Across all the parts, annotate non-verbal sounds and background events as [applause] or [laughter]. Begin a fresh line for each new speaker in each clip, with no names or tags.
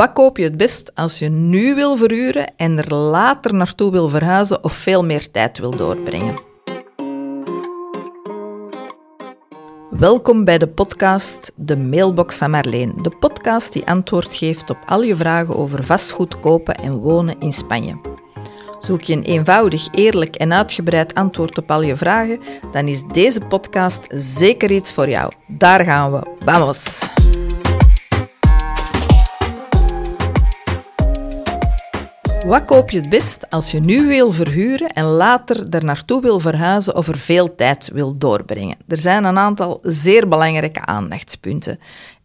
Wat koop je het best als je nu wil verhuren en er later naartoe wil verhuizen of veel meer tijd wil doorbrengen? Welkom bij de podcast De Mailbox van Marleen. De podcast die antwoord geeft op al je vragen over vastgoed kopen en wonen in Spanje. Zoek je een eenvoudig, eerlijk en uitgebreid antwoord op al je vragen, dan is deze podcast zeker iets voor jou. Daar gaan we. Vamos! Wat koop je het best als je nu wil verhuren en later er naartoe wil verhuizen of er veel tijd wil doorbrengen? Er zijn een aantal zeer belangrijke aandachtspunten.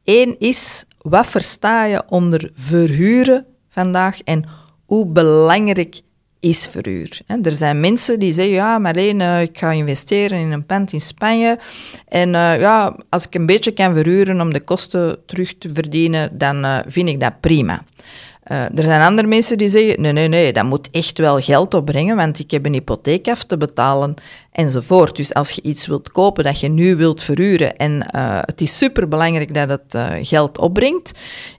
Eén is, wat versta je onder verhuren vandaag en hoe belangrijk is verhuur? Er zijn mensen die zeggen, ja, maar uh, ik ga investeren in een pand in Spanje en uh, ja, als ik een beetje kan verhuren om de kosten terug te verdienen, dan uh, vind ik dat prima. Uh, er zijn andere mensen die zeggen, nee, nee, nee, dat moet echt wel geld opbrengen, want ik heb een hypotheek af te betalen, enzovoort. Dus als je iets wilt kopen dat je nu wilt verhuren en uh, het is superbelangrijk dat het uh, geld opbrengt,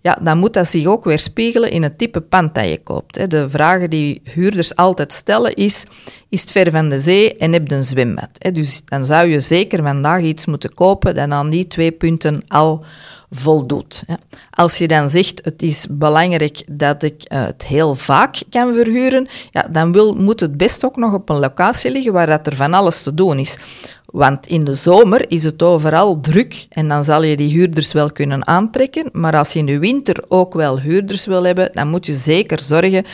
ja, dan moet dat zich ook weer spiegelen in het type pand dat je koopt. Hè. De vragen die huurders altijd stellen is, is het ver van de zee en heb je een zwembad? Hè. Dus dan zou je zeker vandaag iets moeten kopen dat aan die twee punten al voldoet. Als je dan zegt, het is belangrijk dat ik uh, het heel vaak kan verhuren, ja, dan wil, moet het best ook nog op een locatie liggen waar dat er van alles te doen is. Want in de zomer is het overal druk en dan zal je die huurders wel kunnen aantrekken. Maar als je in de winter ook wel huurders wil hebben, dan moet je zeker zorgen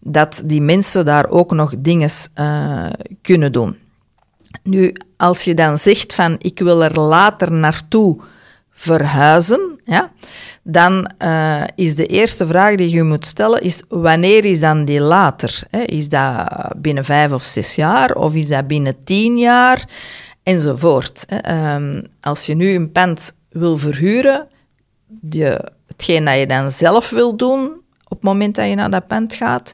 dat die mensen daar ook nog dingen uh, kunnen doen. Nu, als je dan zegt van ik wil er later naartoe verhuizen, ja, dan uh, is de eerste vraag die je moet stellen, is wanneer is dan die later? Hè? Is dat binnen vijf of zes jaar of is dat binnen tien jaar? Enzovoort. Hè? Um, als je nu een pand wil verhuren, hetgeen dat je dan zelf wil doen op het moment dat je naar dat pand gaat,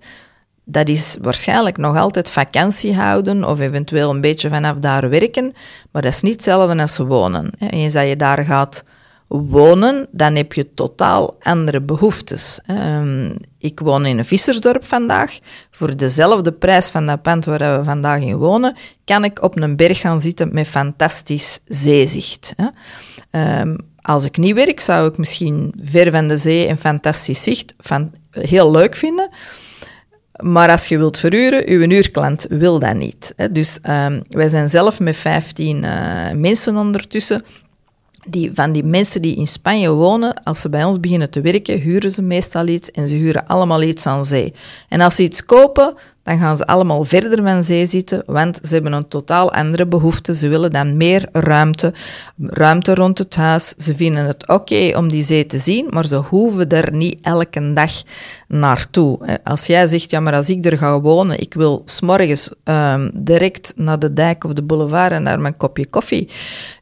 dat is waarschijnlijk nog altijd vakantie houden of eventueel een beetje vanaf daar werken, maar dat is niet hetzelfde als wonen. Eens dat je daar gaat wonen, dan heb je totaal andere behoeftes. Um, ik woon in een vissersdorp vandaag. Voor dezelfde prijs van dat pand waar we vandaag in wonen, kan ik op een berg gaan zitten met fantastisch zeezicht. Um, als ik niet werk, zou ik misschien ver van de zee en fantastisch zicht van, heel leuk vinden. Maar als je wilt verhuren, uw uurklant wil dat niet. Hè. Dus um, wij zijn zelf met 15 uh, eh, mensen ondertussen. Die, van die mensen die in Spanje wonen, als ze bij ons beginnen te werken, huren ze meestal iets en ze huren allemaal iets aan zee. En als ze iets kopen, dan gaan ze allemaal verder van zee zitten, want ze hebben een totaal andere behoefte. Ze willen dan meer ruimte, ruimte rond het huis. Ze vinden het oké om die zee te zien, maar ze hoeven er niet elke dag naartoe. Als jij zegt, ja, maar als ik er ga wonen, ik wil s'morgens um, direct naar de dijk of de boulevard en daar mijn kopje koffie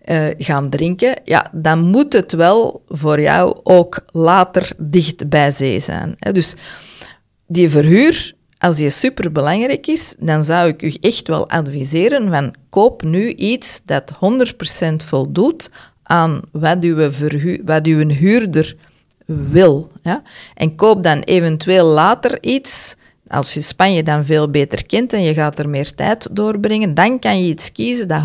uh, gaan drinken, ja, dan moet het wel voor jou ook later dicht bij zee zijn. Dus die verhuur als die super belangrijk is, dan zou ik u echt wel adviseren van koop nu iets dat 100% voldoet aan wat uw, wat huurder wil. Ja? En koop dan eventueel later iets, als je Spanje dan veel beter kent en je gaat er meer tijd doorbrengen, dan kan je iets kiezen dat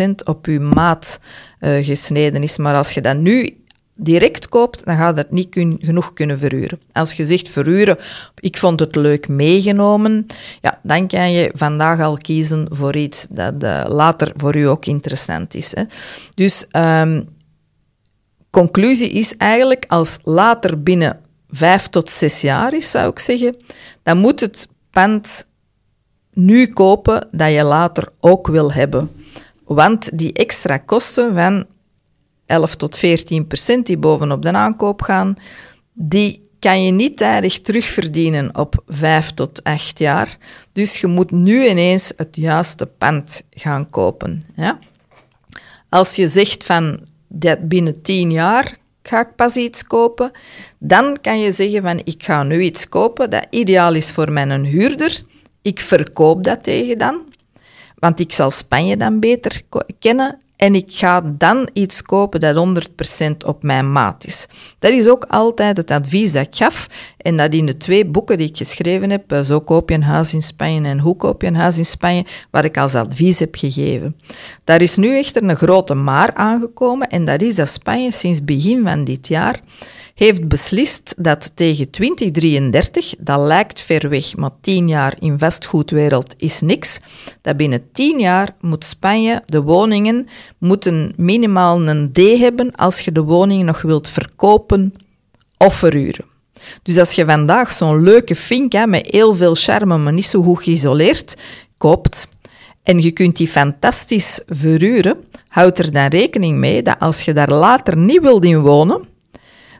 100% op uw maat uh, gesneden is. Maar als je dat nu direct koopt, dan gaat het niet genoeg kunnen verhuren. Als je zegt verhuren, ik vond het leuk meegenomen, ja, dan kan je vandaag al kiezen voor iets dat uh, later voor u ook interessant is. Hè. Dus um, conclusie is eigenlijk, als later binnen vijf tot zes jaar is, zou ik zeggen, dan moet het pand nu kopen dat je later ook wil hebben. Want die extra kosten van 11 tot 14 procent die bovenop de aankoop gaan, die kan je niet tijdig terugverdienen op 5 tot 8 jaar. Dus je moet nu ineens het juiste pand gaan kopen. Ja? Als je zegt van dat binnen 10 jaar ga ik pas iets kopen, dan kan je zeggen van ik ga nu iets kopen dat ideaal is voor mijn huurder. Ik verkoop dat tegen dan, want ik zal Spanje dan beter kennen en ik ga dan iets kopen dat 100% op mijn maat is. Dat is ook altijd het advies dat ik gaf en dat in de twee boeken die ik geschreven heb, eh, Zo koop je een huis in Spanje en Hoe koop je een huis in Spanje, wat ik als advies heb gegeven. Daar is nu echter een grote maar aangekomen en dat is dat Spanje sinds begin van dit jaar heeft beslist dat tegen 2033, dat lijkt ver weg, maar tien jaar in vastgoedwereld is niks, dat binnen tien jaar moet Spanje de woningen moeten minimaal een D hebben als je de woning nog wilt verkopen of verhuren. Dus als je vandaag zo'n leuke fink met heel veel charme, maar niet zo goed geïsoleerd, koopt en je kunt die fantastisch verhuren, houd er dan rekening mee dat als je daar later niet wilt in wonen,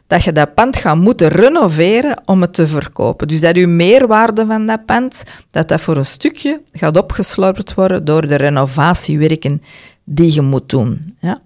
dat je dat pand gaat moeten renoveren om het te verkopen. Dus dat je meerwaarde van dat pand, dat dat voor een stukje gaat opgeslorpt worden door de renovatiewerken die je moet doen. Ja.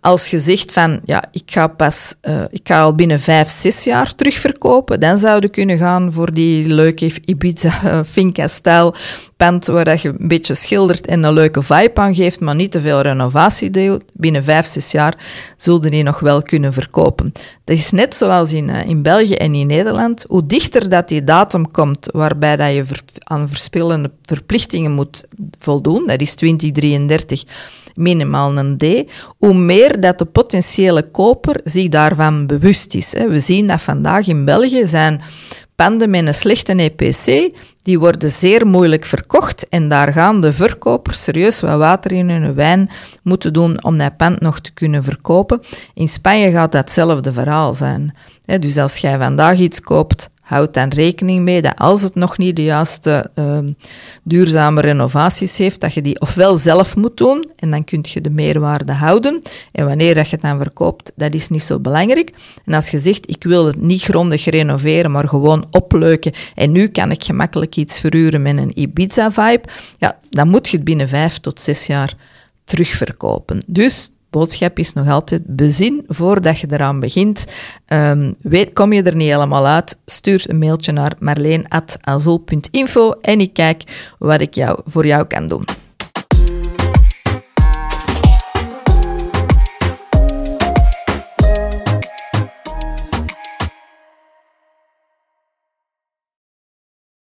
Als je zegt van, ja, ik ga pas, uh, ik ga al binnen vijf, zes jaar terugverkopen, dan zou je kunnen gaan voor die leuke Ibiza [laughs] Finca-stijl pand waar dat je een beetje schildert en een leuke vibe aan geeft, maar niet te veel renovatie doet. Binnen vijf, zes jaar zullen die nog wel kunnen verkopen. Dat is net zoals in, uh, in België en in Nederland. Hoe dichter dat die datum komt waarbij dat je aan verschillende verplichtingen moet voldoen, dat is 2033 minimaal een D, hoe meer dat de potentiële koper zich daarvan bewust is. We zien dat vandaag in België zijn panden met een slechte EPC, die worden zeer moeilijk verkocht en daar gaan de verkopers serieus wat water in hun wijn moeten doen om dat pand nog te kunnen verkopen. In Spanje gaat dat hetzelfde verhaal zijn. Dus als jij vandaag iets koopt, houd dan rekening mee dat als het nog niet de juiste uh, duurzame renovaties heeft, dat je die ofwel zelf moet doen en dan kun je de meerwaarde houden. En wanneer dat je het dan verkoopt, dat is niet zo belangrijk. En als je zegt, ik wil het niet grondig renoveren, maar gewoon opleuken en nu kan ik gemakkelijk iets verhuren met een Ibiza-vibe, ja, dan moet je het binnen vijf tot zes jaar terugverkopen. Dus boodschap is nog altijd bezin voordat je eraan begint. Um, weet, kom je er niet helemaal uit, stuur een mailtje naar marleen.azul.info en ik kijk wat ik jou, voor jou kan doen.